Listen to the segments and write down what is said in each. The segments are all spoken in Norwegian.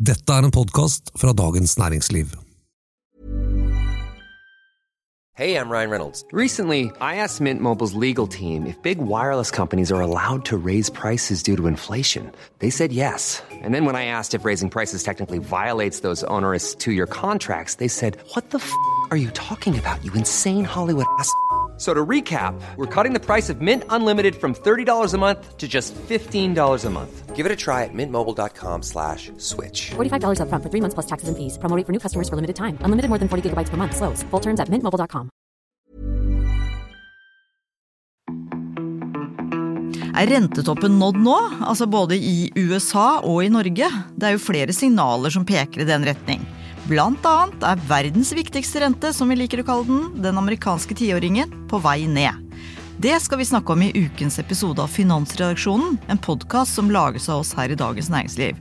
Dette er en podkast fra Dagens Næringsliv. Hey, I'm Ryan Reynolds. Recently, I asked Mint Mobile's legal team if big wireless companies are allowed to raise prices due to inflation. They said yes. And then when I asked if raising prices technically violates those onerous two year contracts, they said, What the f are you talking about, you insane Hollywood ass? So to recap, we're cutting the price of Mint Unlimited from $30 a month to just $15 a month. Give it a try at mintmobile.com slash switch. $45 upfront for three months plus taxes and fees. Promo for new customers for limited time. Unlimited more than 40 gigabytes per month. Slows. Full terms at mintmobile.com. Er rentetoppen nådd nå? Altså både i USA og i Norge? Det er jo flere signaler som peker i den retning. Blant annet er verdens viktigste rente, som vi liker å kalle den, den amerikanske tiåringen, på vei ned. Det skal vi snakke om i ukens episode av Finansredaksjonen, en podkast som lages av oss her i Dagens Næringsliv.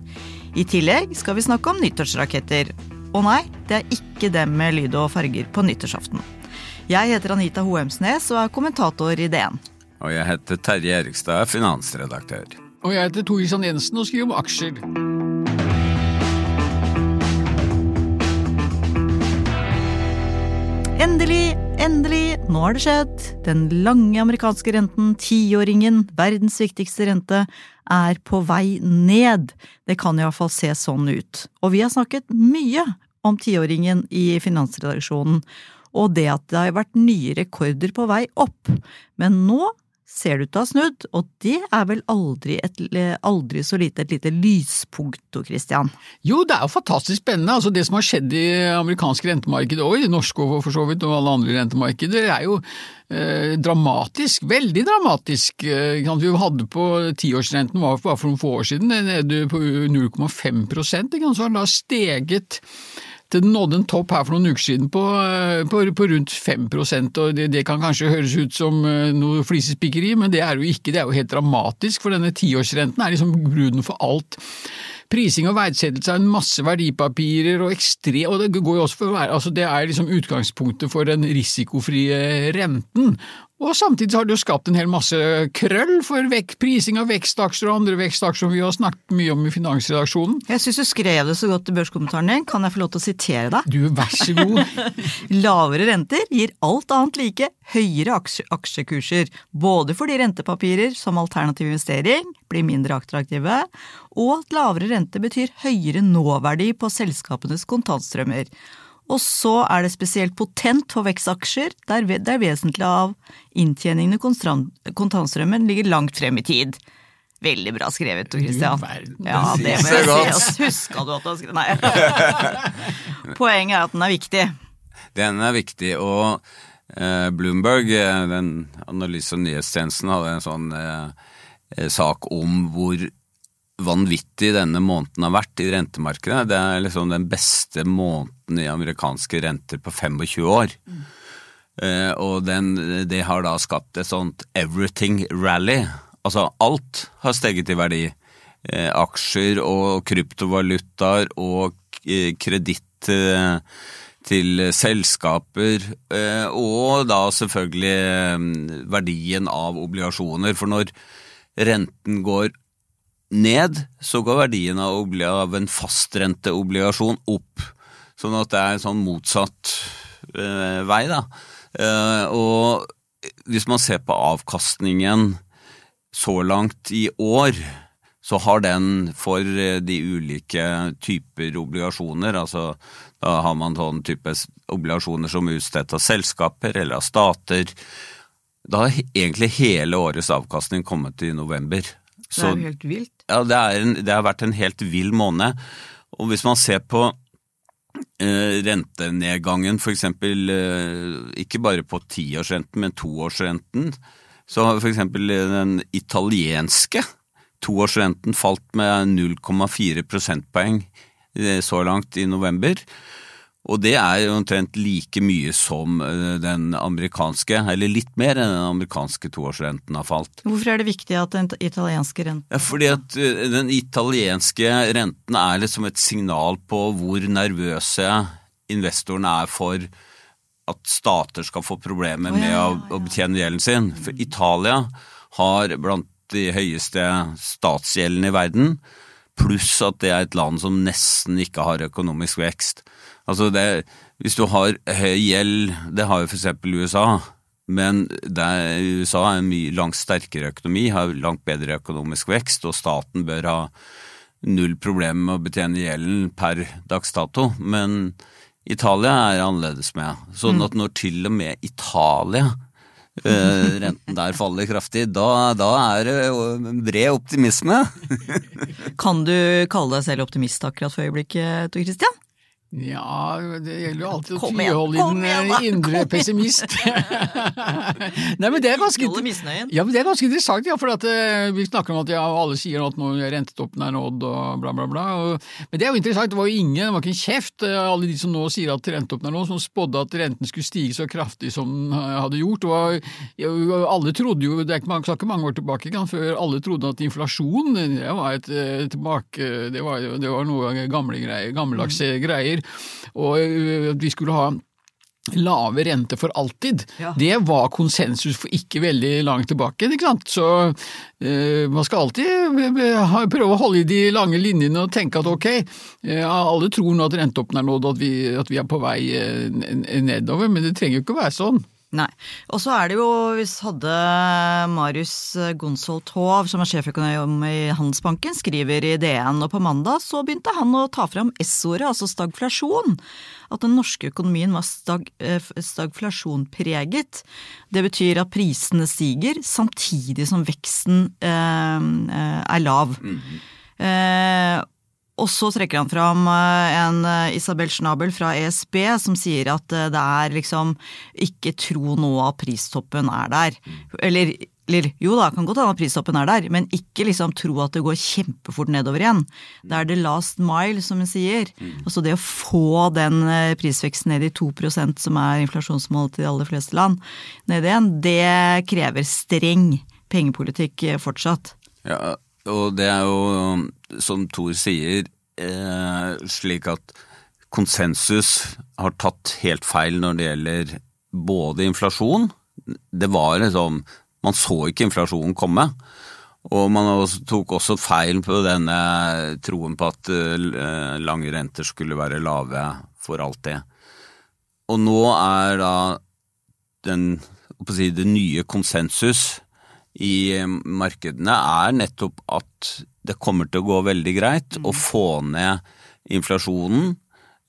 I tillegg skal vi snakke om nyttårsraketter. Og nei, det er ikke dem med lyd og farger på nyttårsaften. Jeg heter Anita Hoemsnes og er kommentator i DN. Og jeg heter Terje Erikstad, er finansredaktør. Og jeg heter Tor Kristian Jensen og skriver om aksjer. Endelig, nå har det skjedd. Den lange amerikanske renten, tiåringen, verdens viktigste rente, er på vei ned. Det kan i hvert fall se sånn ut. Og vi har snakket mye om tiåringen i finansredaksjonen, og det at det har vært nye rekorder på vei opp. Men nå ser det ut til å ha snudd, og det er vel aldri, et, aldri så lite et lite lyspunkt, Tor Christian? Jo, det er jo fantastisk spennende. Altså, det som har skjedd i amerikanske rentemarkeder, og i det norske for så vidt, og alle andre rentemarkeder, er jo eh, dramatisk. Veldig dramatisk. Eh, vi hadde på tiårsrenten var bare for noen få år siden nede på 0,5 ikke så har den da steget den nådde en topp her for noen uker siden på, eh, på, på rundt 5 og det, det, kan kanskje høres ut som eh, noe flisespikkeri, men det er jo ikke, det er jo helt dramatisk, for denne tiårsrenten er liksom bruden for alt. Prising og verdsettelse av en masse verdipapirer og ekstre, og det går jo også for altså det er liksom utgangspunktet for den risikofrie renten. Og samtidig har det jo skapt en hel masse krøll for vekk, prising av vekstaksjer og andre vekstaksjer som vi har snakket mye om i finansredaksjonen. Jeg syns du skrev det så godt i børskommentaren din, kan jeg få lov til å sitere deg? Du, vær så god. Lavere renter gir alt annet like høyere aksje aksjekurser, både fordi rentepapirer som alternativ investering blir mindre attraktive, og at lavere rente betyr høyere nåverdi på selskapenes kontantstrømmer. Og så er det spesielt potent for vekstaksjer, der det er vesentlig av inntjeningene kontantstrømmen ligger langt frem i tid. Veldig bra skrevet, Tor Christian. Ja, det må jeg si. Huska du at du har skrevet Nei. Poenget er at den er viktig. Den er viktig, og eh, Bloomberg, eh, den analyse- og nyhetstjenesten, hadde en sånn eh, sak om hvor vanvittig denne måneden har vært i rentemarkedet. Det er liksom den beste måneden i amerikanske renter på 25 år. Mm. Eh, og den, det har da skapt et sånt everything rally. Altså alt har steget i verdi. Eh, aksjer og kryptovalutaer og kreditt kreditt til selskaper, og da selvfølgelig verdien av obligasjoner. For når renten går ned, så går verdien av, av en fastrenteobligasjon opp. Sånn at det er en sånn motsatt eh, vei, da. Eh, og hvis man ser på avkastningen så langt i år, så har den for eh, de ulike typer obligasjoner, altså da har man sånn type obligasjoner som er utstedt av selskaper eller av stater, da har egentlig hele årets avkastning kommet i november. Så, det er jo helt vilt. Ja, det, en, det, har vært en helt vill måned. Og hvis man ser på eh, rentenedgangen, f.eks. Eh, ikke bare på tiårsrenten, men toårsrenten, så har f.eks. den italienske toårsrenten falt med 0,4 prosentpoeng eh, så langt i november. Og det er omtrent like mye som eh, den amerikanske, eller litt mer enn den amerikanske toårsrenten har falt. Hvorfor er det viktig at den italienske renten ja, Fordi at eh, den italienske renten er liksom et signal på hvor nervøse investorene er for at stater skal få problemer med å, å betjene gjelden sin. For Italia har blant de høyeste statsgjeldene i verden pluss at det er et land som nesten ikke har økonomisk vekst. Altså det, hvis du har høy gjeld, det har jo f.eks. USA, men er, USA er en mye langt sterkere økonomi, har langt bedre økonomisk vekst, og staten bør ha null problem med å betjene gjelden per dags dato. Men Italia er annerledes med. Sånn mm. at når til og med Italia Uh, renten der faller kraftig, da, da er det bred optimisme. kan du kalle deg selv optimist akkurat for øyeblikket, Tor Christian? Ja, det gjelder jo alltid å tviholde i den eh, indre pessimist. Nei, men det er ganske, ja, men det er ganske interessant, ja, for at, uh, vi snakker om at ja, alle sier at nå rentetoppen er nådd og bla, bla, bla. Og, men det er jo interessant, det var jo ingen, det var ikke en kjeft, uh, alle de som nå sier at rentetoppen er nådd, som spådde at renten skulle stige så kraftig som den hadde gjort. Og, ja, alle trodde jo, det er ikke mange, ikke mange år tilbake kan, før alle trodde at inflasjon det var, et, tilbake, det var, det var noe gamle greier, gammeldagse greier og at vi skulle ha lave rente for alltid, ja. det var konsensus for ikke veldig langt tilbake. ikke sant? Så eh, man skal alltid prøve å holde i de lange linjene og tenke at ok, eh, alle tror nå at renteoppen er nådd, at vi, at vi er på vei eh, nedover, men det trenger jo ikke å være sånn. Nei. Og så er det jo, hvis hadde Marius Gonsolt Hov, som er sjeføkonom i Handelsbanken, skriver i DN, og på mandag så begynte han å ta fram S-ordet, altså stagflasjon. At den norske økonomien var stag, eh, stagflasjonpreget. Det betyr at prisene stiger samtidig som veksten eh, eh er lav. Mm -hmm. eh, og så trekker han fram eh, en eh, Isabel Schnabel fra ESB som sier at eh, det er liksom ikke tro nå at pristoppen er der. Eller, eller jo da, kan godt hende at pristoppen er der, men ikke liksom tro at det går kjempefort nedover igjen. Det er the last mile, som hun sier. Altså det å få den prisveksten ned i 2% som er inflasjonsmålet til de aller fleste land, ned igjen, det krever streng pengepolitikk fortsatt. Ja, og det er jo, som Thor sier, eh, slik at konsensus har tatt helt feil når det gjelder både inflasjon Det var liksom Man så ikke inflasjonen komme. Og man tok også feil på denne troen på at uh, lange renter skulle være lave for alltid. Og nå er da den, si, det nye konsensus i markedene er nettopp at det kommer til å gå veldig greit å mm. få ned inflasjonen.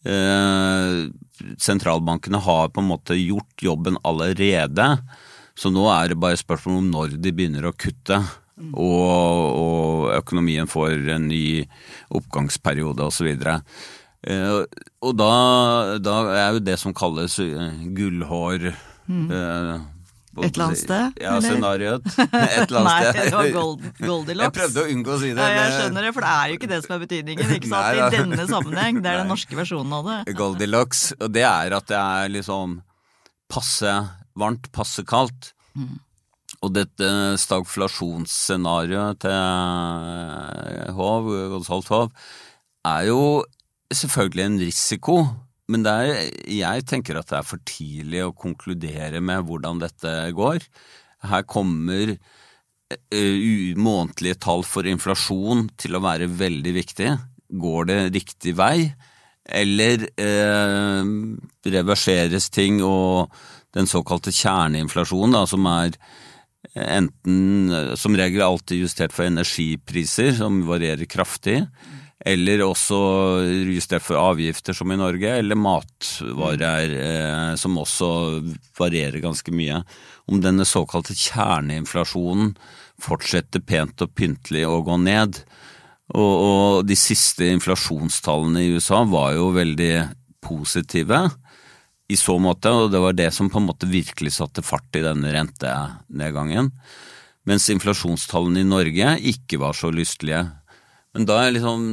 Eh, sentralbankene har på en måte gjort jobben allerede, så nå er det bare spørsmål om når de begynner å kutte. Mm. Og, og økonomien får en ny oppgangsperiode osv. Eh, og da, da er jo det som kalles gullhår mm. Eh, et eller annet sted? Ja, scenarioet. Et eller annet sted. Nei, det var gold, Goldilocks. Jeg prøvde å unngå å si det. Ja, jeg skjønner det, for det er jo ikke det som er betydningen. ikke sant? Nei, I denne sammenheng. Det er den norske versjonen av det. Goldilocks, og det er at det er liksom passe varmt, passe kaldt. Mm. Og dette stagflasjonsscenarioet til Hov, Gonzalt Hov, er jo selvfølgelig en risiko men er, jeg tenker at det er for tidlig å konkludere med hvordan dette går. Her kommer uh, månedlige tall for inflasjon til å være veldig viktig. Går det riktig vei, eller eh, reverseres ting og den såkalte kjerneinflasjonen, da, som er enten som regel alltid justert for energipriser, som varierer kraftig, eller også justert for avgifter, som i Norge, eller matvarer, eh, som også varierer ganske mye. Om denne såkalte kjerneinflasjonen fortsetter pent og pyntelig å gå ned. Og, og de siste inflasjonstallene i USA var jo veldig positive i så måte, og det var det som på en måte virkelig satte fart i denne rentenedgangen. Mens inflasjonstallene i Norge ikke var så lystelige. Men da er liksom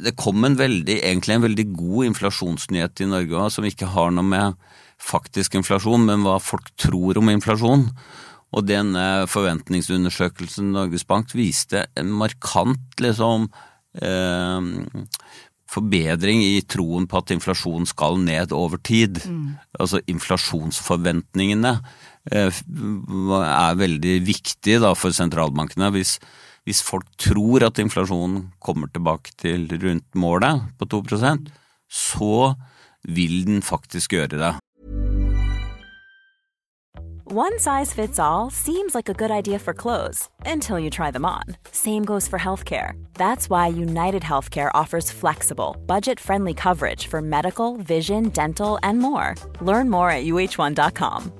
Det kom en veldig, egentlig en veldig god inflasjonsnyhet i Norge som ikke har noe med faktisk inflasjon, men hva folk tror om inflasjon. Og den forventningsundersøkelsen Norges Bank viste en markant liksom eh, forbedring i troen på at inflasjonen skal ned over tid. Mm. Altså inflasjonsforventningene eh, er veldig viktige da, for sentralbankene. Hvis hvis folk tror at inflasjonen kommer tilbake til rundt målet på 2 så vil den faktisk gjøre det. One size fits all seems like a good idea for clothes until you try them on. Same goes for healthcare. That's why United Healthcare offers flexible, budget friendly coverage for medical, vision, dental, and more. Learn more at uh1.com.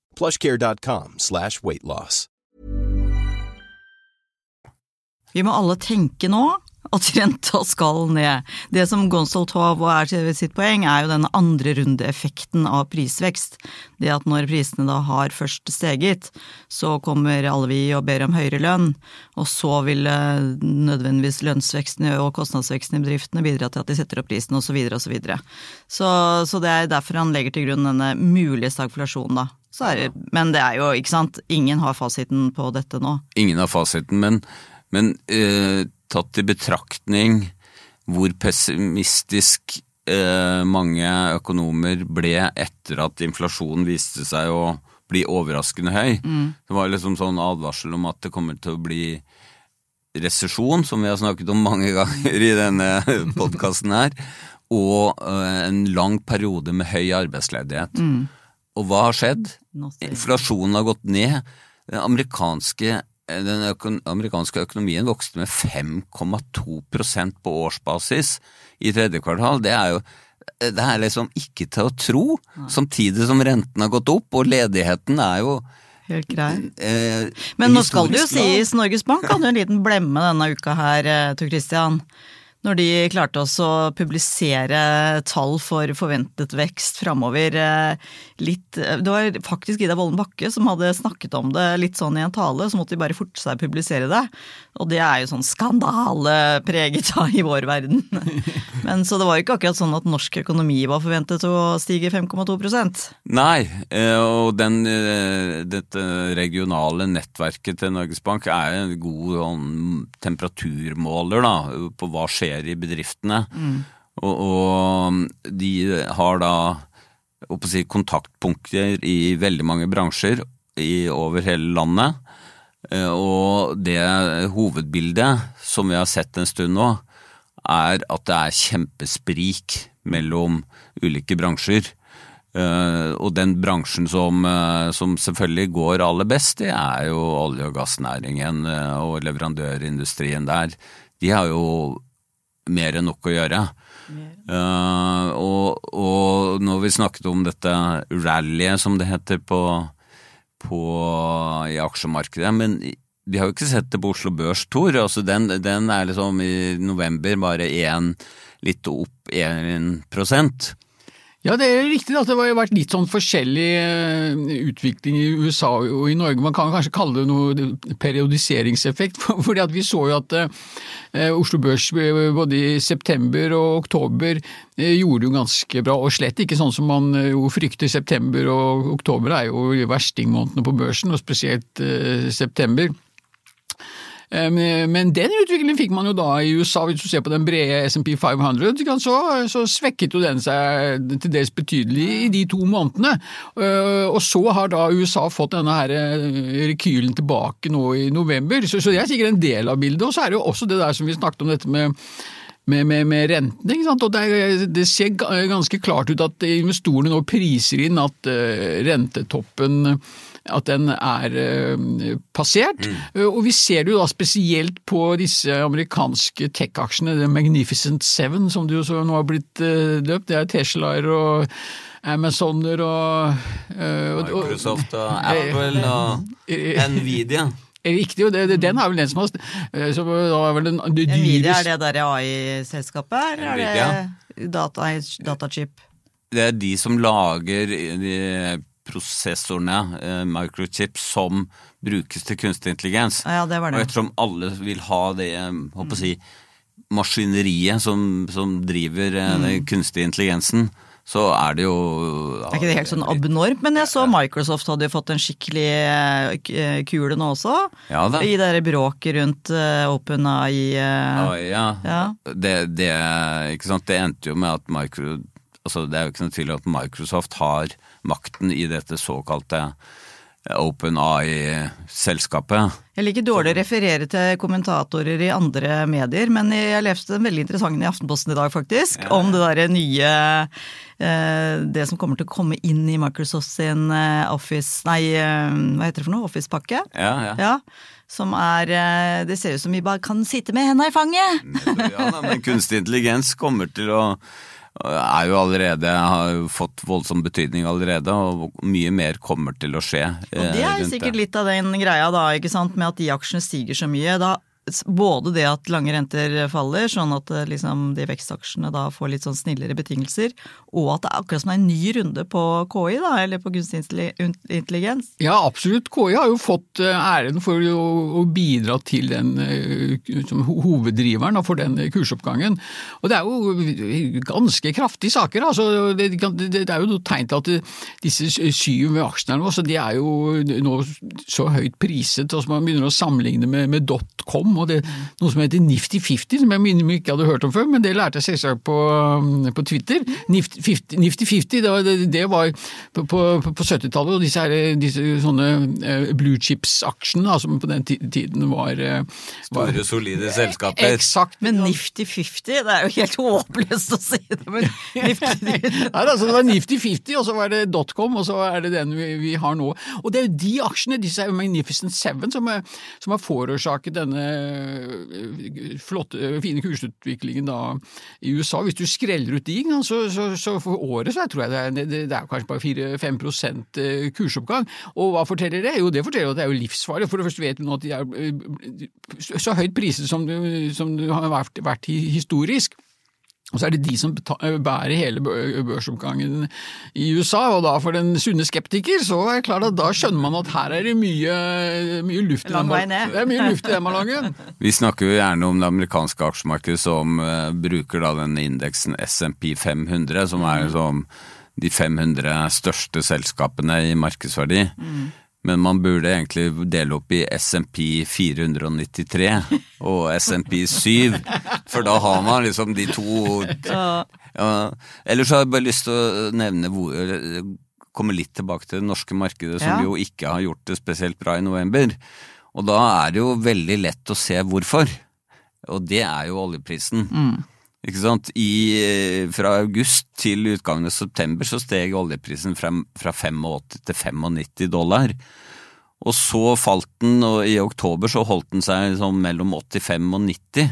plushcare.com slash weightloss. Vi må alle tenke nå at renta skal ned. Det som Gonzal Tov er til sitt poeng, er jo denne andre runde-effekten av prisvekst. Det at når prisene da har først steget, så kommer alle vi og ber om høyere lønn, og så vil eh, nødvendigvis lønnsveksten og kostnadsveksten i bedriftene bidra til at de setter opp prisen, osv. osv. Så, så så det er derfor han legger til grunn denne mulige stagflasjonen, da. Det, men det er jo, ikke sant, ingen har fasiten på dette nå. Ingen har fasiten, men, men eh, tatt i betraktning hvor pessimistisk eh, mange økonomer ble etter at inflasjonen viste seg å bli overraskende høy. Det var liksom sånn advarsel om at det kommer til å bli resesjon, som vi har snakket om mange ganger i denne podkasten her, og eh, en lang periode med høy arbeidsledighet. Og hva har skjedd? Inflasjonen har gått ned. Den amerikanske, den øko, amerikanske økonomien vokste med 5,2% på årsbasis i tredje kvartal. Det er jo det er liksom ikke til å tro, samtidig som renten har gått opp, og ledigheten er jo Helt grei. eh, Men nå skal det jo sies, Norges Bank hadde jo en liten blemme denne uka her, eh, Tor Christian. Når de klarte også å publisere tall for forventet vekst framover eh, litt Det var faktisk Ida Wolden Bakke som hadde snakket om det litt sånn i en tale, så måtte de bare forte seg å publisere det. Og det er jo sånn skandalepreget da i vår verden. Men så det var jo ikke akkurat sånn at norsk økonomi var forventet å stige 5,2 Nei, eh, og den, eh, dette regionale nettverket til Norges Bank er en god sånn, temperaturmåler da, på hva skjer i bedriftene. Og, og de har da si, kontaktpunkter i veldig mange bransjer i, over hele landet. Eh, Og det hovedbildet som vi har sett en stund nå, er at det er kjempesprik mellom ulike bransjer. Uh, og den bransjen som, uh, som selvfølgelig går aller best, det er jo olje- og gassnæringen uh, og leverandørindustrien der. De har jo mer enn nok å gjøre. Uh, og, og når vi snakket om dette rallyet, som det heter på, på, i aksjemarkedet, men vi har jo ikke sett det på Oslo Børs, Tor. Altså den, den er liksom i november bare én, litt opp 1 prosent. Ja, det er riktig at det har vært litt sånn forskjellig eh, utvikling i USA og i Norge. Man kan kanskje kalle det noe periodiseringseffekt, fordi vi så jo at eh, Oslo Børs eh, både i september og oktober gjorde jo ganske bra, og slett ikke sånn som man jo frykter. September og oktober er jo verstingmånedene på børsen, og spesielt september. Eh, Men men den utviklingen fikk man jo da i USA, hvis du ser på den brede SMP 500, så, svekket jo den seg til dels betydelig i de to månedene. Eh, Og så har da USA fått denne her eh, rekylen tilbake nå i november, så, så det er sikkert en del av bildet. Og så er det jo også det der som vi snakket om, dette med med, med, med rentene. ikke sant? Og det, det ser ganske klart ut at investorene nå priser inn at eh, rentetoppen at den er eh, passert. Mm. Og vi ser det jo da spesielt på disse amerikanske tech-aksjene, The Magnificent Seven, som du så nå har blitt eh, døpt. Det er Teslaer og Amazoner og, eh, og Microsoft og Apple og Nvidia. Riktig, og den er vel den som har som er vel den det Nvidia, er det der AI-selskapet, eller er det data, datachip? Det er de som lager de prosessorene, eh, microchips, som brukes til kunstig intelligens. Ja, det var det. Og ettersom alle vil ha det eh, håper å si, maskineriet som, som driver eh, Mm. den kunstige intelligensen, så er det jo Er ikke det helt sånn abnormt? Men jeg så Microsoft hadde jo fått en skikkelig eh, kule nå også. Ja da. I det bråket rundt OpenAI. Ja, ja. Ja. Det, det, det endte jo med at Micro, altså det er jo ikke noe tvil om at Microsoft har makten i dette såkalte Open AI-selskapet. Jeg liker dårlig å referere til kommentatorer i andre medier, men jeg leste en veldig interessant i Aftenposten i dag, faktisk, om det derre nye eh, Det som kommer til å komme inn i Microsoft sin eh, Office Nei, eh, hva heter det for noe? Office-pakke? Ja, ja. Ja, som er Det ser ut som vi bare kan sitte med henda i fanget! ja men kunstig intelligens kommer til å er jo allerede, har jo fått voldsom betydning allerede, og mye mer kommer til å skje. Og det er jo sikkert litt av den greia da, ikke sant, med at de aksjene stiger så mye. Da, både det at lange renter faller, sånn at eh, liksom, de vekstaksjene da får litt sånn snillere betingelser, og at det er akkurat som en ny runde på KI, da, eller på kunstig intelligens. Ja, absolutt. KI har jo fått eh, æren for å, bidra til den eh, hoveddriveren for den kursoppgangen. Og det er jo ganske kraftige saker. Altså, det, er jo tegn til at disse syv aksjene de er jo nå så høyt priset, og man begynner å sammenligne med, med dotcom og det, noe som heter Nifty 50, som jeg minner meg ikke hadde hørt om før, men det lærte jeg selvsagt på, på Twitter. Nifty-fifty, det var, det, det var på, på, på 70-tallet, og disse, her, disse sånne eh, blue chips-aksjene da, som på den tiden var, eh, var Store, solide selskaper. Eksakt. Men Nifty 50, det er jo helt håpløst å si det, men Nifty Nei, altså det var Nifty 50, og så var det dotcom, og så er det den vi, vi har nå. Og det er jo de aksjene, disse er jo Magnificent Seven, som, er, som har forårsaket denne eh, flotte, fine kursutviklingen da i USA. Hvis du skreller ut de, så, så, så for året så tror jeg det er, det, er kanskje bare 4-5 eh, kursoppgang. Og hva forteller det? Jo, det forteller at det er jo livsfarlig. For det første vet vi nå at de er eh, så høyt priset som, som det har vært, vært historisk. Og så er det de som bærer hele børsoppgangen i USA, og da for den sunne skeptiker, så er det klart at da skjønner man at her er det mye, luft i den er mye luft i den ballongen. Vi snakker jo gjerne om det amerikanske aksjemarkedet som eh, bruker da den indeksen SMP 500, som er liksom de 500 største selskapene i markedsverdi. Men man burde egentlig dele opp i SMP 493 og SMP 7, for da har man liksom de to ja. Ellers har jeg bare lyst til å nevne hvor komme litt tilbake til det norske markedet, som Ja. jo ikke har gjort det spesielt bra i november. Og da er det jo veldig lett å se hvorfor. Og det er jo oljeprisen. Sant? I, eh, fra august til utgangen av september så steg oljeprisen fra, fra 85 til 95 dollar. Og så falt den, og i oktober så holdt den seg liksom mellom 85 og 90.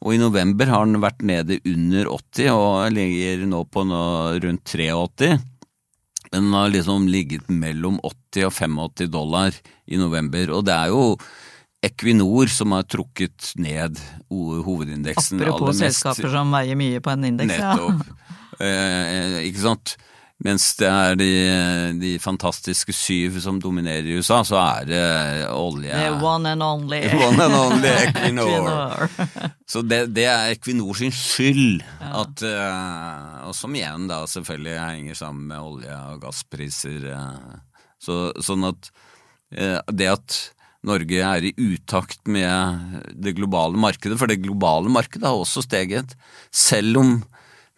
Og i november har den vært nede under 80 og ligger nå på noe rundt 83. Den har liksom ligget mellom 80 og 85 dollar i november, og det er jo Equinor som har trukket ned hovedindeksen Apropos selskaper som veier mye på en indeks. ja. Nettopp. Eh, ikke sant? Mens det er de, de fantastiske syv som dominerer i USA, så er det olje The one and only. One and only Equinor. Equinor. Så det, det er Equinor sin skyld, at, eh, og som igjen da selvfølgelig henger sammen med olje- og gasspriser. eh. så, sånn at eh, det at Norge er i utakt med det globale markedet, for det globale markedet har også steget, selv om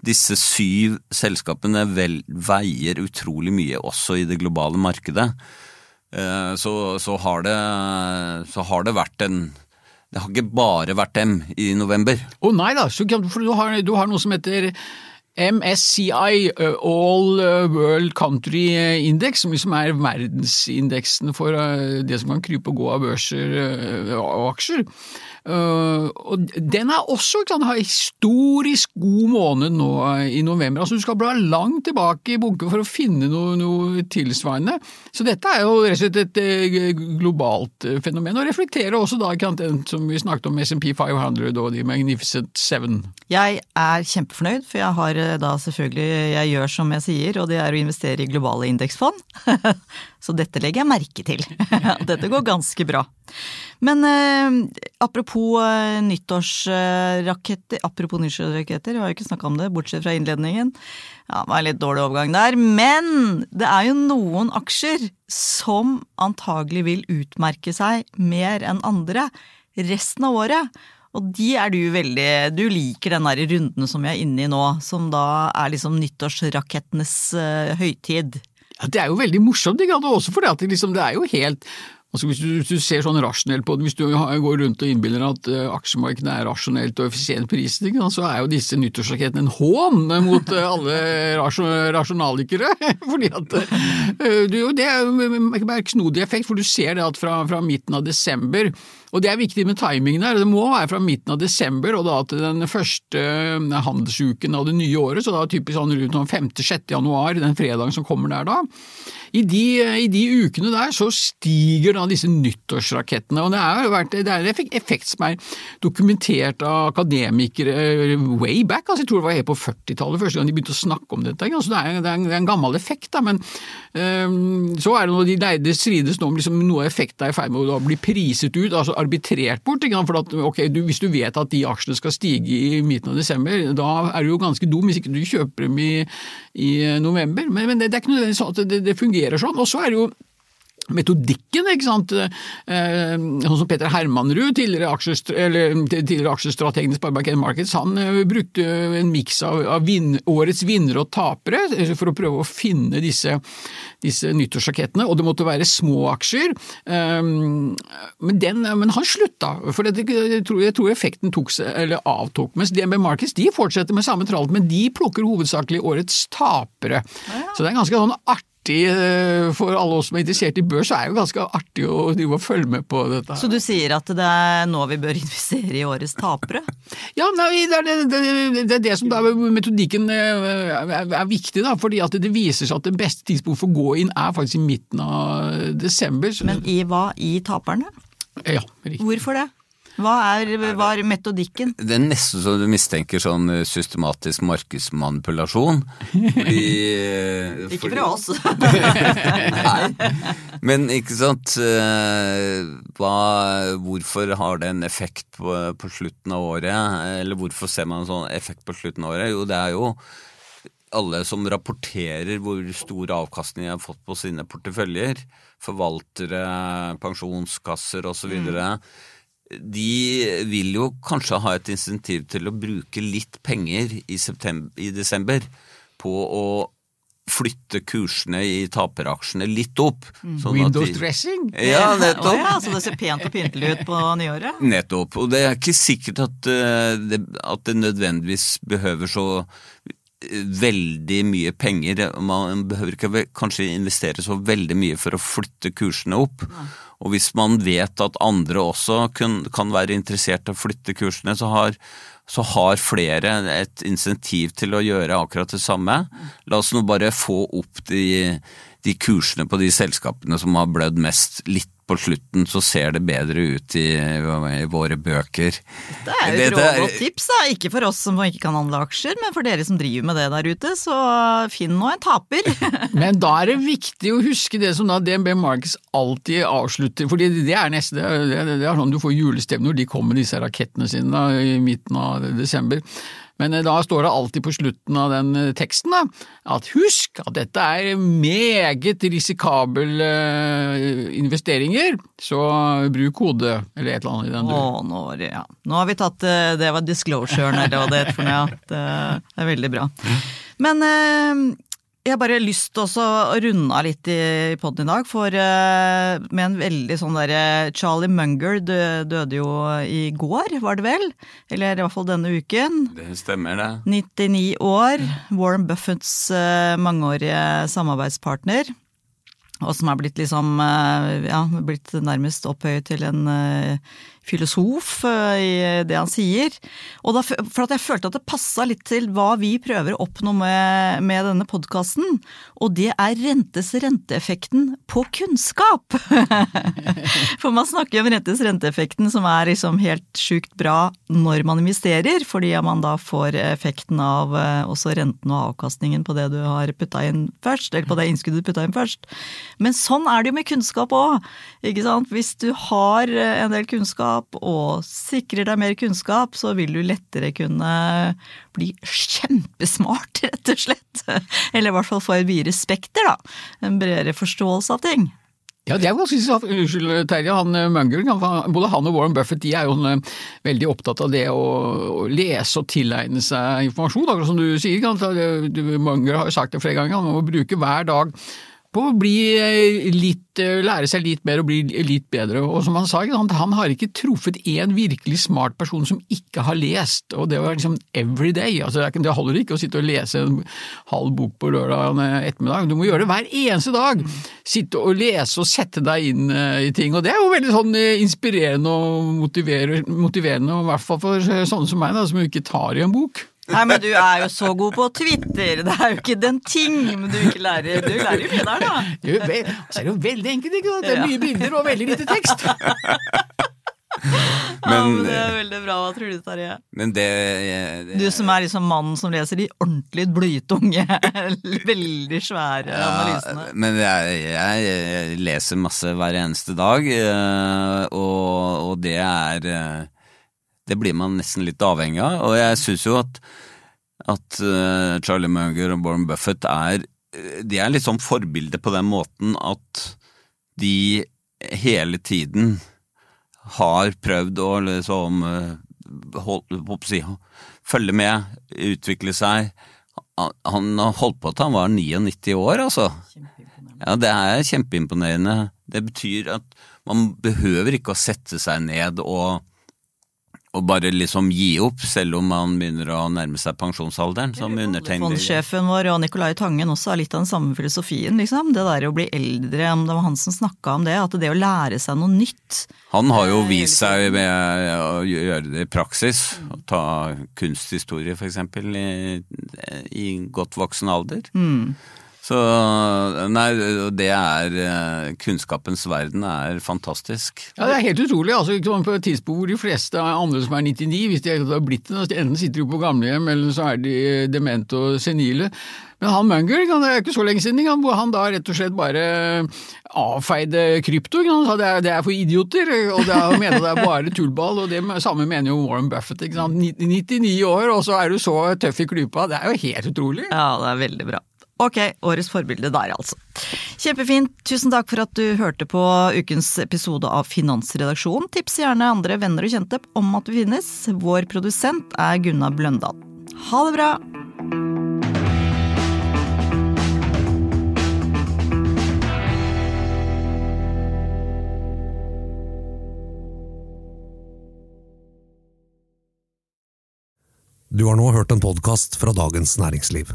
disse syv selskapene vel, veier utrolig mye også i det globale markedet, eh, så, så, har det, så har det vært en Det har ikke bare vært dem i november. Å nei da, for du har, du har noe som heter MSCI, uh, All uh, World Country Index, som liksom er verdensindeksen for det som kan krype og gå av børser og aksjer. Uh, og den er også sant, har historisk god måned nå uh, i november. altså Du skal bla langt tilbake i bunken for å finne noe, noe tilsvarende. Så dette er jo rett og slett et uh, globalt fenomen, og reflekterer også da den som vi snakket om SMP 500 og de Magnificent Seven. Jeg er kjempefornøyd, for jeg har da selvfølgelig Jeg gjør som jeg sier, og det er å investere i globale indeksfond. Så dette legger jeg merke til. dette går ganske bra. Men eh, apropos eh, nyttårsraketter Apropos nyttårsraketter, vi har jo ikke snakka om det, bortsett fra innledningen. Ja, det var en litt dårlig overgang der. Men det er jo noen aksjer som antagelig vil utmerke seg mer enn andre resten av året. Og de er du veldig Du liker den der runden som vi er inne i nå, som da er liksom nyttårsrakettenes uh, høytid. Ja, det er jo veldig morsomt, også fordi at det, liksom, det er jo helt Altså hvis, du, hvis, du, ser sånn rasjonelt på det, hvis du går rundt og innbiller at uh, aksjemarkedet er rasjonelt og effisient priset, så er jo disse nyttårsrakettene en hån mot uh, alle rasjonalikere. Fordi at uh, du, Det er jo bare knodig effekt, for du ser det at fra, fra midten av desember og det er viktig med timingen her. Det må være fra midten av desember og da til den første handelsuken av det nye året, så da typisk sånn rundt 5.-6. januar, den fredagen som kommer der da. I de, I de, ukene der så stiger da disse nyttårsrakettene, og det er, vært, det er en effekt som er dokumentert av akademikere eh, way back, altså jeg tror det var helt på 40-tallet første gang de begynte å snakke om dette. Altså det, er, det, er en, det, er, en, gammel effekt, da, men um, så er det noe de leide strides nå om liksom, noe effekt er i ferd med å bli priset ut, altså arbitrert bort. For at, okay, du, hvis du vet at de aksjene skal stige i midten av desember, da er du jo ganske dum hvis ikke du kjøper dem i, i november. Men, men det, er ikke nødvendigvis sånn at det det fungerer sånn. Og så er det jo metodikken, ikke sant. Eh, sånn som Peter Hermanrud, tidligere, tidligere aksjestrategen i Sparebank Markets, han eh, brukte en miks av, av vin, årets vinnere og tapere eh, for å prøve å finne disse, disse nyttårsrakettene, og det måtte være små aksjer. Men, den, men han slutta, for det, jeg, tror, jeg, tror, effekten tok avtok. Mens DNB Markets de fortsetter med samme tralt, men de plukker hovedsakelig årets tapere. Så det er ganske sånn artig artig eh, for alle oss som er interessert i børs, så er det jo ganske artig å, å følge med på dette. Så du sier at det er nå vi bør investere i årets tapere? Ja, nei, det, er det, det, det, er det som da metodikken eh, er, er viktig, da, fordi at det viser seg at det beste tidspunktet for å gå inn er faktisk i midten av desember. Men i hva? I taperne? Ja, riktig. Hvorfor det? Hva er, var metodikken? Det er nesten så du mistenker sånn eh, systematisk markedsmanipulasjon. Fordi, eh, ikke fra oss. Nei. Men ikke sant eh, Hva, Hvorfor har det en effekt på, på, slutten av året? Eller hvorfor ser man en sånn effekt på slutten av året? Jo, det er jo alle som rapporterer hvor stor avkastning de har fått på sine porteføljer, forvaltere, pensjonskasser osv. Mm de vil jo kanskje ha et insentiv til å bruke litt penger i, i desember på å flytte kursene i taperaksjene litt opp. Mm. Sånn Windows de, dressing? Ja, nettopp. Oh, ja, så det ser pent og pyntelig ut på nyåret? Nettopp. Og det er ikke sikkert at, det, at det nødvendigvis behøver så eh, veldig mye penger. Man behøver ikke kanskje investere så veldig mye for å flytte kursene opp. Ja. Og hvis man vet at andre også kan, kan være interessert i å flytte kursene, så har, så har, flere et insentiv til å gjøre akkurat det samme. La oss nå bare få opp de, de kursene på de selskapene som har blødd mest, litt på slutten så ser det bedre ut i, i våre bøker. Det er jo et råd tips, da. Ikke for oss som ikke kan handle aksjer, men for dere som driver med det der ute, så finn nå en taper. men da er det viktig å huske det som da DNB Markets alltid avslutter, fordi det er nesten det, det er sånn du får julestemning når de kommer med disse rakettene sine da, i midten av desember. Men eh, da står det alltid på slutten av den eh, teksten da, at husk at dette er meget risikable eh, investeringer, så bruk kode eller et eller annet i den duren. Nå, ja. nå har vi tatt Det var disclosuren eller hva det heter for noe. Det er veldig bra. Men Jeg har bare lyst til å runde av litt i podden i dag, for eh, med en veldig sånn derre Charlie Munger døde jo i går, var det vel? Eller i hvert fall denne uken. Det stemmer, det. 99 år. Warren Buffetts eh, mangeårige samarbeidspartner. Og som er blitt liksom eh, ja, blitt nærmest opphøyet til en filosof eh, i det han sier. Og da, for at jeg følte at det passa litt til hva vi prøver å oppnå med, med denne podkasten. Og det er rentes renteeffekten på kunnskap! for man snakker om rentes renteeffekten som er liksom helt sjukt bra når man investerer, fordi man da får effekten av også renten og avkastningen på det du har putta inn først, eller på det innskuddet du putta inn først. Men sånn er det jo med kunnskap òg. Hvis du har en del kunnskap og sikrer deg mer kunnskap, så vil du lettere kunne bli kjempesmart, rett og slett. Eller i hvert fall få et videre spekter, da. En bredere forståelse av ting. Ja, det er ganske Unnskyld, Terje. Han Munger, både han og Warren Buffett de er jo veldig opptatt av det å, lese og tilegne seg informasjon, akkurat som du sier. Munger har jo sagt det flere ganger, han må bruke hver dag på å eh, eh, lære seg litt mer og bli litt bedre. Og som han sa, han har ikke truffet én virkelig smart person som ikke har lest, og det var liksom every day. Altså, det holder ikke å sitte og lese en halv bok på lørdag ettermiddag, du må gjøre det hver eneste dag. Sitte og lese og sette deg inn eh, i ting, og det er jo veldig sånn inspirerende og motiverende, i hvert fall for sånne som meg, da, som ikke tar i en bok. Nei, men du er jo så god på Twitter, det er jo ikke den ting du ikke lærer. Du lærer jo mye der, da. Jo, så er det jo veldig enkelt, ikke sant. Det er mye bilder og veldig lite tekst. Men, ja, men det er veldig bra. Hva tror du, Terje? Men det, det, Du som er liksom mannen som leser de ordentlig blytunge, veldig svære ja, analysene. Men jeg, jeg, leser masse hver eneste dag, eh, og, og det er eh, det blir man nesten litt avhengig av. Og jeg syns jo at, at uh, Charlie Munger og Warren Buffett er De er litt sånn forbilde på den måten at de hele tiden har prøvd å liksom uh, hold, si, følge med, utvikle seg. Han har holdt på til han var 99 år, altså. Ja, det er kjempeimponerende. Det betyr at man behøver ikke å sette seg ned og og bare liksom gi opp, selv om man begynner å nærme seg pensjonsalderen, som undertegner. Fondsjefen vår og Nicolai Tangen også har litt av den samme filosofien, liksom. Det der å bli eldre, det var han som snakka om det, at det å lære seg noe nytt Han har jo vist seg ved å gjøre det i praksis, å ta kunsthistorie eksempel, i, i godt voksen alder. Mm. Så nei, det er eh, Kunnskapens verden er fantastisk. Ja, det er helt utrolig. altså På et tidspunkt hvor de fleste andre som er 99, hvis de har blitt det, enten sitter de på gamlehjem eller så er de demente og senile. Men han Munger, det er ikke så lenge siden, hvor han da rett og slett bare avfeide krypto. Han sa det er, det er for idioter, og det er, mener det er bare tullball. og Det samme mener jo Warren Buffett. ikke sant? 99 år, og så er du så tøff i klypa. Det er jo helt utrolig. Ja, det er veldig bra. Ok, årets forbilde der, altså. Kjempefint. Tusen takk for at du hørte på ukens episode av Finansredaksjonen. Tips gjerne andre venner og kjente om at vi finnes. Vår produsent er Gunnar Bløndal. Ha det bra! Du har nå hørt en podkast fra Dagens Næringsliv.